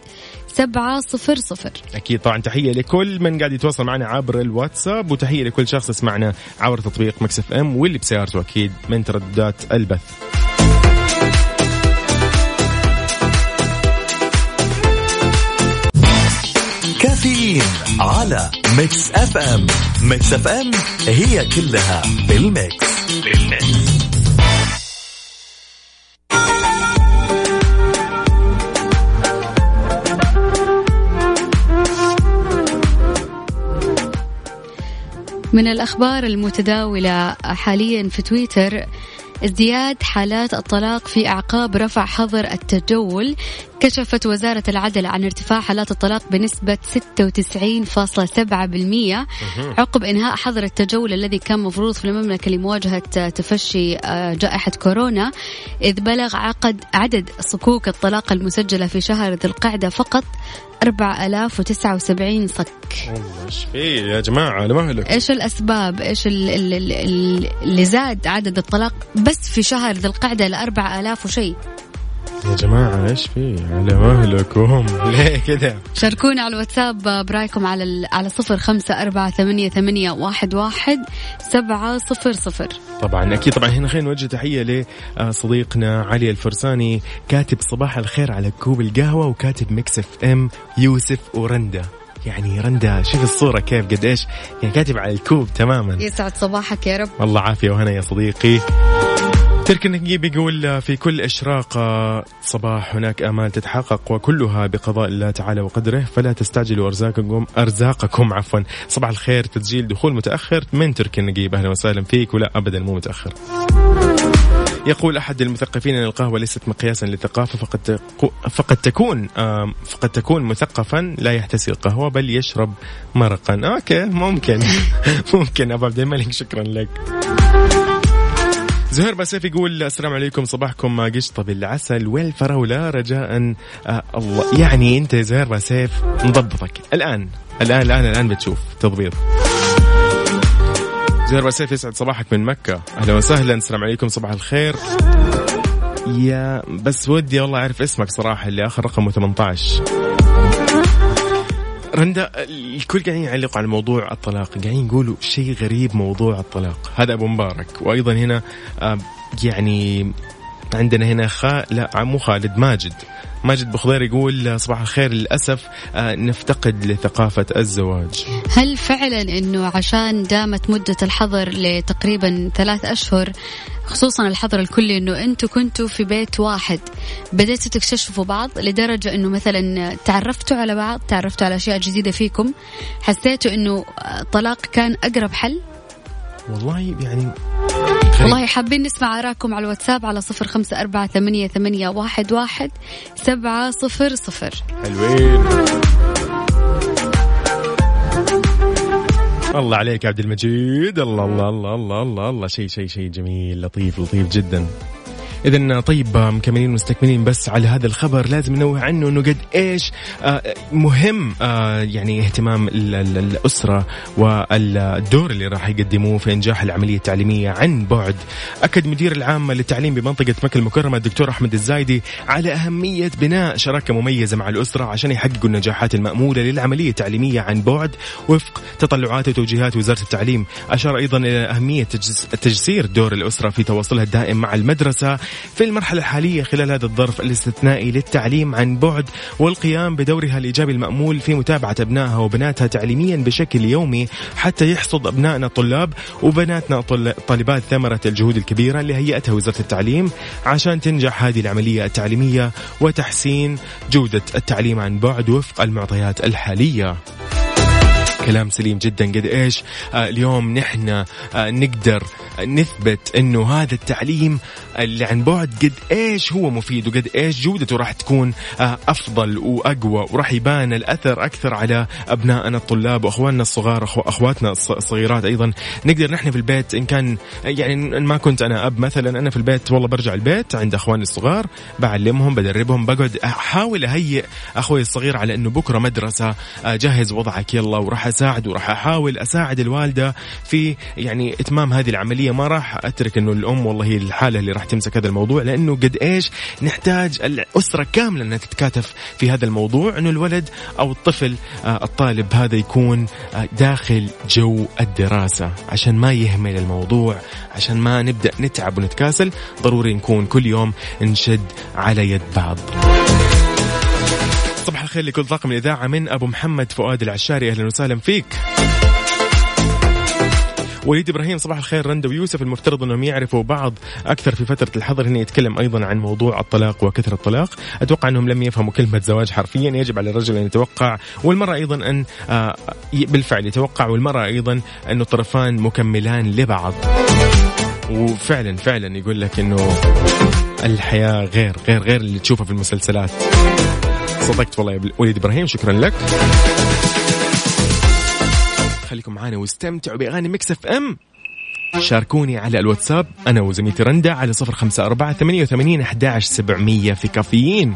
سبعة صفر صفر. أكيد طبعا. تحية لكل من قاعد يتواصل معنا عبر الواتساب وتحية لكل شخص يسمعنا عبر تطبيق Mix FM واللي بسيارته أكيد من ترددات البث. كافيين على Mix FM Mix FM هي كلها بال Mix بال Mix من الأخبار المتداولة حاليا في تويتر ازدياد حالات الطلاق في أعقاب رفع حظر التجول كشفت وزارة العدل عن ارتفاع حالات الطلاق بنسبة 96.7% عقب إنهاء حظر التجول الذي كان مفروض في المملكة لمواجهة تفشي آه، جائحة كورونا إذ بلغ عقد عدد صكوك الطلاق المسجلة في شهر ذي القعدة فقط 4079 صك. إيش في يا جماعة؟ أنا ما لك إيش الأسباب؟ إيش ال- ال- ال- ال- اللي زاد عدد الطلاق بس في شهر ذي القعدة ل 4000 وشيء؟ يا جماعة إيش في؟ على مهلكم ليه كذا شاركونا على الواتساب برأيكم على ال- على صفر خمسة أربعة ثمانية, ثمانية واحد, واحد سبعة صفر صفر. طبعا أكيد طبعا. هنا خلينا نوجه تحية لصديقنا علي الفرساني كاتب صباح الخير على كوب القهوة وكاتب Mix FM يوسف ورندا. يعني رندا شوف الصورة كيف قد إيش يعني كاتب على الكوب تماما. يسعد صباحك يا رب. والله عافية وهنا يا صديقي. ترك النقيب يقول في كل إشراقة صباح هناك آمال تتحقق وكلها بقضاء الله تعالى وقدره فلا تستعجلوا أرزاقكم أرزاقكم عفوا. صباح الخير تسجيل دخول متأخر من ترك النقيب أهلا وسهلا فيك ولا أبدا مو متأخر. يقول أحد المثقفين أن القهوة ليست مقياسا للثقافة فقد فقد تكون فقد تكون مثقفا لا يحتسي القهوة بل يشرب مرقا. أوكي ممكن. ممكن أبو عبد الملك شكرا لك. زهير باسيف يقول السلام عليكم صباحكم قشطة بالعسل والفراولة. رجاء آه الله. يعني أنت يا زهير باسيف مضبطك. الآن الآن الآن الآن بتشوف تضبيط. زهير باسيف يسعد صباحك من مكة. أهلا وسهلا السلام عليكم صباح الخير. يا بس ودي والله أعرف اسمك صراحة اللي آخر رقمه 18 رندا الكل قاعدين يعلقوا على موضوع الطلاق قاعدين يقولوا شيء غريب موضوع الطلاق. هذا أبو مبارك. وأيضا هنا يعني عندنا هنا خا لا مو خالد ماجد. ماجد بخضير يقول صباح الخير للأسف آه، نفتقد لثقافة الزواج. هل فعلا إنه عشان دامت مدة الحظر لتقريبا ثلاث أشهر خصوصا الحظر الكلي إنه أنتم كنتوا في بيت واحد بديتوا تكتشفوا بعض لدرجة إنه مثلا تعرفتوا على بعض تعرفتوا على أشياء جديدة فيكم حسيتوا إنه الطلاق كان أقرب حل؟ والله يعني والله حابين نسمع آراءكم على الواتساب على صفر خمسة أربعة ثمانية, ثمانية واحد, واحد سبعة صفر صفر. حلوين. الله عليك عبد المجيد. الله الله الله الله الله, الله. شيء شيء شيء جميل لطيف لطيف جدا. إذا طيب مكملين مستكملين بس على هذا الخبر لازم ننوه عنه إنه قد إيش آه، مهم آه، يعني اهتمام ال- ال- الأسرة والدور اللي راح يقدموه في إنجاح العملية التعليمية عن بعد. أكد مدير العام للتعليم بمنطقة مكة المكرمة الدكتور أحمد الزايدي على أهمية بناء شراكة مميزة مع الأسرة عشان يحققوا النجاحات المأمولة للعملية التعليمية عن بعد وفق تطلعات وتوجيهات وزارة التعليم. أشار أيضا إلى أهمية تجس- تجسير دور الأسرة في تواصلها الدائم مع المدرسة في المرحلة الحالية خلال هذا الظرف الاستثنائي للتعليم عن بعد والقيام بدورها الإيجابي المأمول في متابعة أبنائها وبناتها تعليميا بشكل يومي حتى يحصد أبنائنا الطلاب وبناتنا طالبات ثمرة الجهود الكبيرة اللي هيئتها وزارة التعليم عشان تنجح هذه العملية التعليمية وتحسين جودة التعليم عن بعد وفق المعطيات الحالية. كلام سليم جدا. قد إيش آه اليوم نحن آه نقدر نثبت إنه هذا التعليم اللي عن بعد قد إيش هو مفيد وقد إيش جودته راح تكون آه أفضل وأقوى وراح يبان الأثر أكثر على أبنائنا الطلاب وأخواننا الصغار أخواتنا الص- الصغيرات أيضا. نقدر نحن في البيت إن كان يعني إن ما كنت أنا أب مثلا أنا في البيت والله برجع البيت عند أخواني الصغار بعلمهم بدربهم بقعد أحاول أهيئ أخوي الصغير على إنه بكرة مدرسة جهز وضعك يلا وراح اساعد وراح أحاول أساعد الوالدة في يعني إتمام هذه العملية. ما راح أترك إنه الأم والله هي الحالة اللي راح تمسك هذا الموضوع لأنه قد إيش نحتاج الأسرة كاملة إنها تتكاتف في هذا الموضوع إنه الولد أو الطفل آه، الطالب هذا يكون آه، داخل جو الدراسة. عشان ما يهمل الموضوع عشان ما نبدأ نتعب ونتكاسل ضروري نكون كل يوم نشد على يد بعض. صباح الخير لكل طاقم الإذاعة من أبو محمد فؤاد العشاري. أهلا وسهلا فيك. وليد إبراهيم صباح الخير. رندا ويوسف المفترض أنهم يعرفوا بعض أكثر في فترة الحظر. هنا يتكلم أيضا عن موضوع الطلاق وكثر الطلاق. أتوقع أنهم لم يفهموا كلمة زواج حرفيا. يجب على الرجل أن يتوقع والمرأة أيضا أن آه، بالفعل يتوقع والمرأة أيضا أن الطرفان مكملان لبعض. وفعلا فعلا يقول لك إنه الحياة غير غير غير اللي تشوفها في المسلسلات. صدقت والله يا وليد إبراهيم شكرا لك. خليكم معانا واستمتعوا بأغاني Mix FM. شاركوني على الواتساب أنا وزميلتي رندا على صفر خمسة أربعة ثمانية وثمانين أحداش سبعمية في كافيين.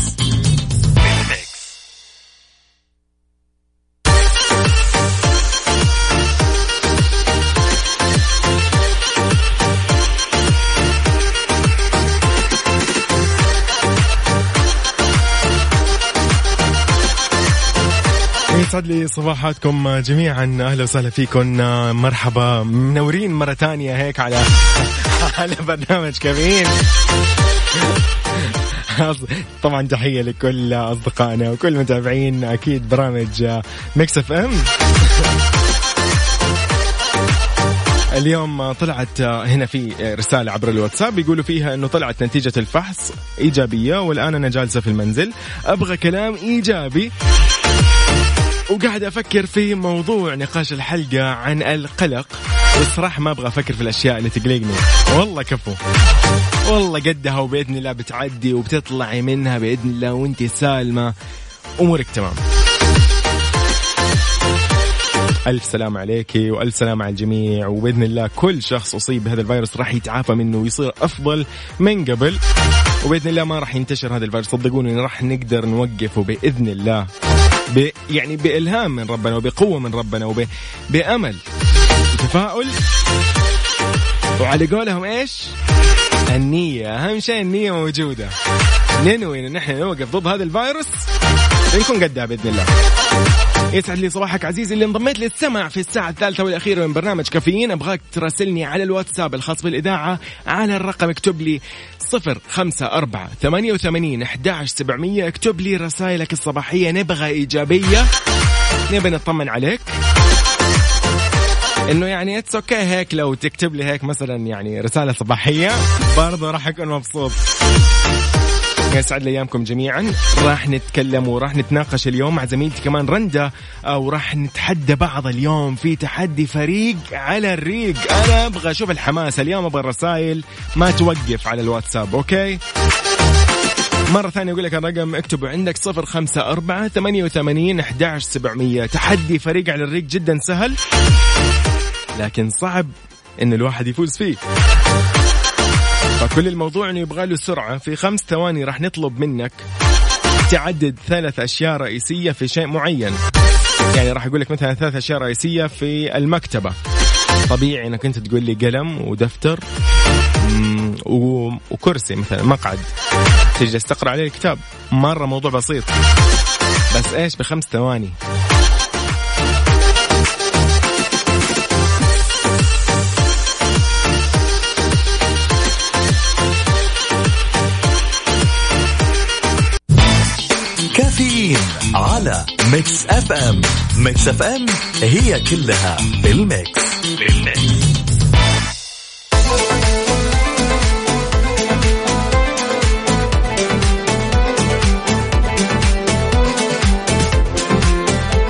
يسعد لي صباحاتكم جميعا. أهلا وسهلا فيكم. مرحبا. منورين مرة ثانية هيك على على برنامج كافيين طبعا تحية لكل أصدقائنا وكل متابعين أكيد برامج Mix FM. اليوم طلعت هنا في رسالة عبر الواتساب. يقولوا فيها إنه طلعت نتيجة الفحص إيجابية والآن أنا جالسة في المنزل. أبغى كلام إيجابي. وقاعد أفكر في موضوع نقاش الحلقة عن القلق. والصراحه ما أبغى أفكر في الأشياء اللي تقلقني. والله كفو. والله قدها وبإذن الله بتعدي وبتطلعي منها بإذن الله وأنت سالمة. أمورك تمام. ألف سلام عليك وألف سلام على الجميع. وبإذن الله كل شخص أصيب بهذا الفيروس راح يتعافى منه ويصير أفضل من قبل. وبإذن الله ما راح ينتشر هذا الفيروس صدقوني راح نقدر نوقفه بإذن الله. يعني بإلهام من ربنا وبقوة من ربنا وبأمل وتفاؤل وعلى قولهم إيش؟ النية. أهم شيء النية موجودة. ننوي إن نحن نوقف ضد هذا الفيروس. نكون قدها بإذن الله. يسعد لي صباحك عزيزي اللي انضميت للسمع في الساعة الثالثة والأخيرة من برنامج كافيين. أبغاك تراسلني على الواتساب الخاص بالإذاعة على الرقم اكتب لي صفر خمسة أربعة ثمانية وثمانين أحداش سبعمية. اكتب لي رسائلك الصباحية. نبغى إيجابية. نبغى نطمن عليك. إنه يعني it's okay هيك لو تكتب لي هيك مثلا يعني رسالة صباحية. برضه راح أكون مبسوط. يسعد لي ايامكم جميعا. راح نتكلم وراح نتناقش اليوم مع زميلتي كمان رندا وراح نتحدى بعض اليوم في تحدي فريق على الريق. أنا أبغى أشوف الحماس اليوم أبغى الرسائل ما توقف على الواتساب أوكي؟ مرة ثانية أقول لك الرقم اكتبوا عندك صفر خمسة أربعة ثمانية وثمانين أحداش سبعمية. تحدي فريق على الريق جدا سهل لكن صعب إن الواحد يفوز فيه. فكل الموضوع إنه يبغى له سرعة. في خمس ثواني راح نطلب منك تعدد ثلاث أشياء رئيسية في شيء معين. يعني راح أقول لك مثلا ثلاث أشياء رئيسية في المكتبة. طبيعي إنك أنت تقول لي قلم ودفتر وكرسي مثلا مقعد. تجلس تقرا عليه الكتاب. مرة موضوع بسيط. بس إيش؟ بخمس ثواني. Mix FM Mix FM هي كلها بال Mix بال Mix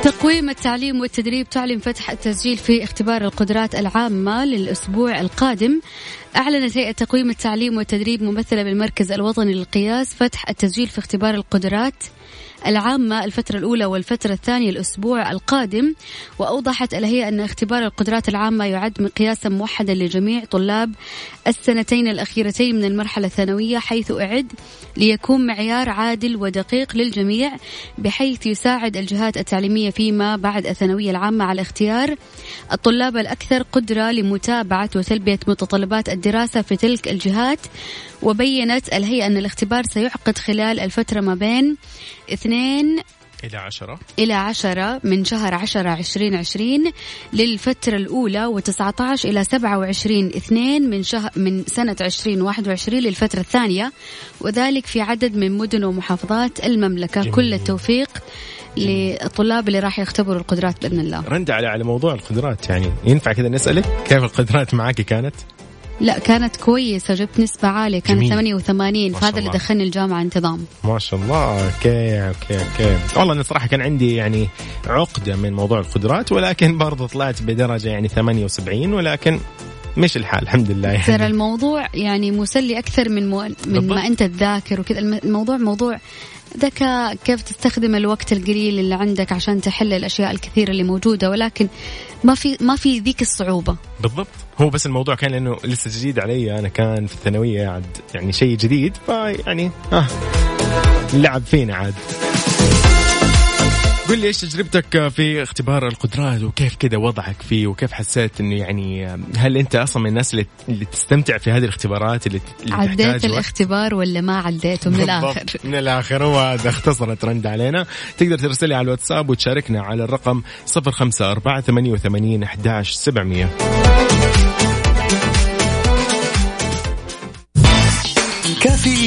تقويم التعليم والتدريب تعلن فتح التسجيل في اختبار القدرات العامة للأسبوع القادم. أعلنت هيئة تقويم التعليم والتدريب ممثلة بالمركز الوطني للقياس فتح التسجيل في اختبار القدرات. العامة الفترة الأولى والفترة الثانية الأسبوع القادم وأوضحت الهيئة أن اختبار القدرات العامة يعد مقياسا موحدا لجميع طلاب السنتين الأخيرتين من المرحلة الثانوية حيث أعد ليكون معيار عادل ودقيق للجميع بحيث يساعد الجهات التعليمية فيما بعد الثانوية العامة على اختيار الطلاب الأكثر قدرة لمتابعة وتلبية متطلبات الدراسة في تلك الجهات. وبينت الهيئة أن الاختبار سيعقد خلال الفترة ما بين اثنين إلى عشرة إلى عشرة من شهر عشرة عشرين عشرين للفترة الأولى وتسعة عشر إلى سبعة وعشرين اثنين من شهر من سنة عشرين واحد وعشرين للفترة الثانية وذلك في عدد من مدن ومحافظات المملكة جميل. كل التوفيق للطلاب اللي راح يختبروا القدرات بإذن الله رند على على موضوع القدرات يعني ينفع كذا نسألك كيف القدرات معك كانت؟ لا كانت كويسة جبت نسبة عالية كانت جميل. 88 ما شاء فهذا اللي. دخلني الجامعة انتظام ما شاء الله okay okay okay والله أنا صراحة كان عندي يعني عقدة من موضوع القدرات ولكن برضه طلعت بدرجة يعني 78 ولكن مشي الحال الحمد لله. ترى يعني. الموضوع يعني مسلي أكثر من مو... من بالضبط. ما أنت تذاكر وكذا. الم- الموضوع موضوع ذكاء كيف تستخدم الوقت القليل اللي عندك عشان تحل الأشياء الكثيرة اللي موجودة. ولكن ما في ما في ذيك الصعوبة. بالضبط. هو بس الموضوع كان لأنه لسه جديد علي. أنا كان في الثانوية عاد يعني شيء جديد. فيعني آه. لعب فينا عاد. قل لي إيش تجربتك في اختبار القدرات وكيف كذا وضعك فيه وكيف حسيت انه يعني هل أنت أصلا من الناس اللي, اللي تستمتع في هذه الاختبارات اللي, اللي عديت؟ الاختبار ولا ما عديته من بالضبط. من الآخر. هو هذا اختصرت رند علينا. تقدر ترسلي على الواتساب وتشاركنا على الرقم 054 88 11 700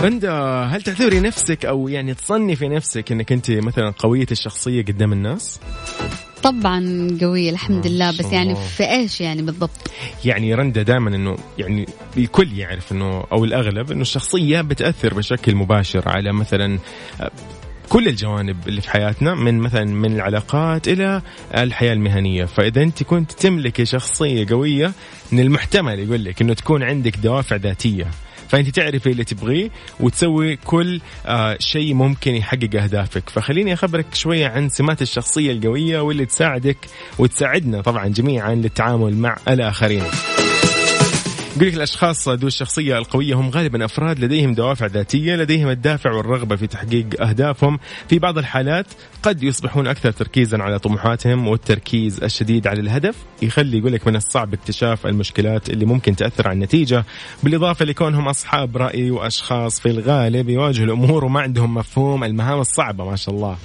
رندا هل تعتبري نفسك أو يعني تصنفي نفسك إنك أنت مثلا قوية الشخصية قدام الناس؟ طبعا قوية الحمد لله بس يعني. في إيش يعني بالضبط يعني رندا دائما إنه يعني الكل يعرف إنه أو الأغلب إنه الشخصية بتأثر بشكل مباشر على مثلا آه، كل الجوانب اللي في حياتنا من مثلا من العلاقات إلى الحياة المهنية، فإذا أنت كنت تملكي شخصية قوية من المحتمل يقول لك إنه تكون عندك دوافع ذاتية. فأنت تعرفي اللي تبغيه وتسوي كل آه شيء ممكن يحقق أهدافك. فخليني أخبرك شوية عن سمات الشخصية القوية واللي تساعدك وتساعدنا طبعا جميعا للتعامل مع الآخرين. يقول لك الأشخاص ذو الشخصية القوية هم غالبا أفراد لديهم دوافع ذاتية، لديهم الدافع والرغبة في تحقيق أهدافهم، في بعض الحالات قد يصبحون أكثر تركيزا على طموحاتهم والتركيز الشديد على الهدف يخلي يقول لك من الصعب اكتشاف المشكلات اللي ممكن تأثر على النتيجة، بالإضافة لكونهم أصحاب رأي وأشخاص في الغالب يواجهوا الأمور وما عندهم مفهوم المهام الصعبة ما شاء الله.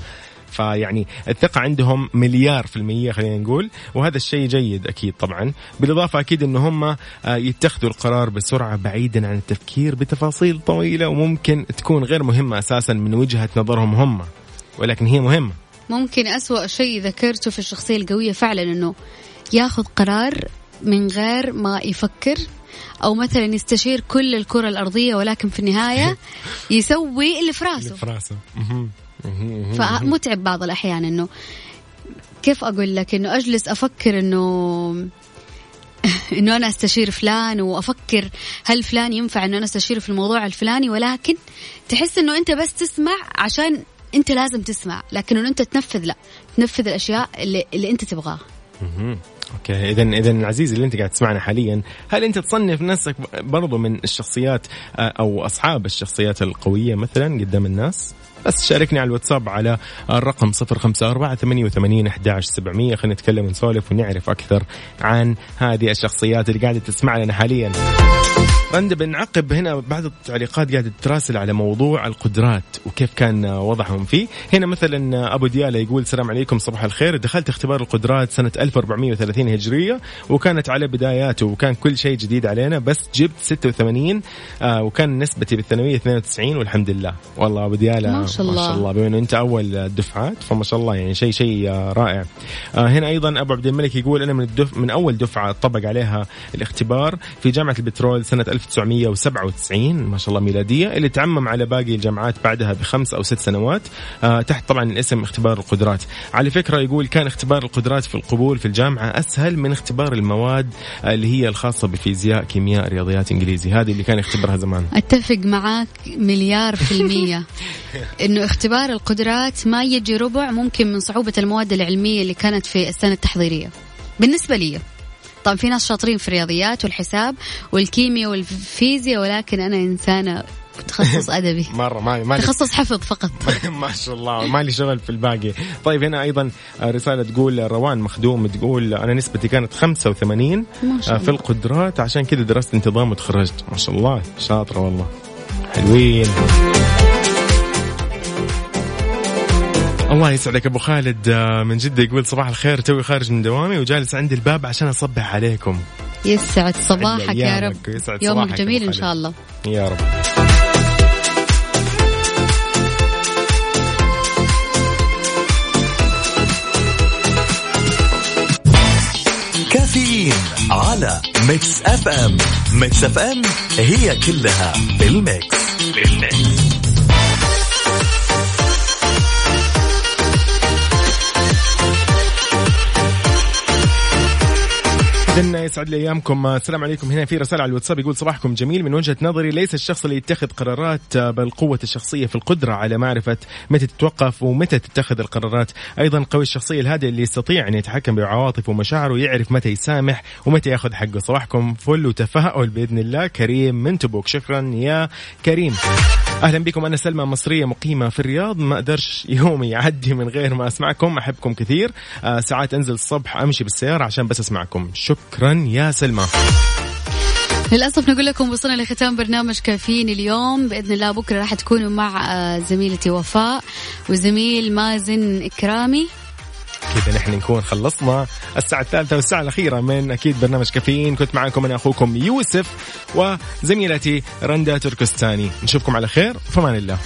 فيعني الثقة عندهم مليار في المية خلينا نقول وهذا الشيء جيد أكيد طبعا. بالإضافة أكيد أنه هم آه، يتخذوا القرار بسرعة بعيدا عن التفكير بتفاصيل طويلة وممكن تكون غير مهمة أساسا من وجهة نظرهم هم ولكن هي مهمة. ممكن أسوأ شيء ذكرته في الشخصية القوية فعلا أنه ياخذ قرار من غير ما يفكر أو مثلا يستشير كل الكرة الأرضية ولكن في النهاية يسوي اللي في راسه. في راسه. فمتعب بعض الأحيان أنه كيف أقول لك أنه أجلس أفكر أنه إنه أنا أستشير فلان وأفكر هل فلان ينفع إنه أنا استشيره في الموضوع الفلاني ولكن تحس إنه أنت بس تسمع عشان أنت لازم تسمع لكن إنه أنت تنفذ لا تنفذ الأشياء اللي, اللي أنت تبغاها. أوكي اذا اذا عزيزي اللي أنت قاعد تسمعنا حاليا هل أنت تصنف نفسك برضو من الشخصيات آه، أو أصحاب الشخصيات القوية مثلا قدام الناس؟ بس شاركني على الواتساب على الرقم 054 88 11 700 خلينا نتكلم ونسولف ونعرف أكثر عن هذه الشخصيات اللي قاعدة تسمع لنا حاليا. رندا بنعقب هنا بعض التعليقات قاعدة تراسل على موضوع القدرات وكيف كان وضعهم فيه. هنا مثلا أبو ديالة يقول السلام عليكم صباح الخير. دخلت اختبار القدرات سنة 1430 هجرية وكانت على بداياته وكان كل شيء جديد علينا بس جبت 86 آه وكان نسبتي بالثانوية 92 والحمد لله. والله أبو ديالة ما شاء الله. ما شاء الله. بما أنه أنت أول الدفعات فما شاء الله يعني شيء شيء آه، رائع. آه هنا أيضا أبو عبد الملك يقول أنا من الدف من أول دفعة طبق عليها الاختبار في جامعة البترول سنة 1997 ما شاء الله ميلادية اللي تعمم على باقي الجامعات بعدها بخمس أو ست سنوات. آه تحت طبعا الاسم اختبار القدرات. على فكرة يقول كان اختبار القدرات في القبول في الجامعة أسهل من اختبار المواد آه، اللي هي الخاصة بفيزياء كيمياء رياضيات إنجليزي. هذه اللي كان يختبرها زمان. أتفق معاك مليار في المية. إنه اختبار القدرات ما يجي ربع ممكن من صعوبة المواد العلمية اللي كانت في السنة التحضيرية. بالنسبة لي طبعا في ناس شاطرين في الرياضيات والحساب والكيمياء والفيزياء ولكن أنا إنسانة تخصص أدبي. مرة ما ما تخصص حفظ فقط. ما شاء الله ما لي شغل في الباقي. طيب هنا أيضا رسالة تقول روان مخدوم تقول أنا نسبتي كانت 85 ما شاء في الله القدرات عشان كذا درست انتظام وتخرجت. ما شاء الله شاطرة والله. حلوين. الله يسعدك أبو خالد. آه، من جدة يقول صباح الخير توي خارج من دوامي وجالس عند الباب عشان أصبح عليكم. يسعد صباحك يا رب. ويسعد يومك صباحك جميل إن شاء الله. يا رب. كافيين على Mix FM. Mix FM هي كلها في ال Mix. إذن يسعد لي أيامكم. السلام عليكم. هنا في رسالة على الواتساب يقول صباحكم جميل. من وجهة نظري ليس الشخص اللي يتخذ قرارات بل قوة الشخصية في القدرة على معرفة متى تتوقف ومتى تتخذ القرارات. أيضا قوي الشخصية الهادئ اللي يستطيع أن يتحكم بعواطفه ومشاعره ويعرف متى يسامح ومتى يأخذ حقه. صباحكم فل وتفاؤل بإذن الله. كريم من تبوك. شكرا يا كريم. أهلا بكم. أنا سلمى مصرية مقيمة في الرياض. ما أقدرش يومي يعدي من غير ما أسمعكم. أحبكم كثير. آه ساعات أنزل الصبح أمشي بالسيارة عشان بس أسمعكم. شكرا. يا سلمى. للأسف نقول لكم وصلنا لختام برنامج كافيين اليوم. بإذن الله بكرة راح تكونوا مع آه، زميلتي وفاء وزميل مازن إكرامي. كذا نحن نكون خلصنا الساعة الثالثة والساعة الأخيرة من أكيد برنامج كافيين. كنت معكم أنا أخوكم يوسف وزميلتي رندا تركستاني. نشوفكم على خير. فمان الله.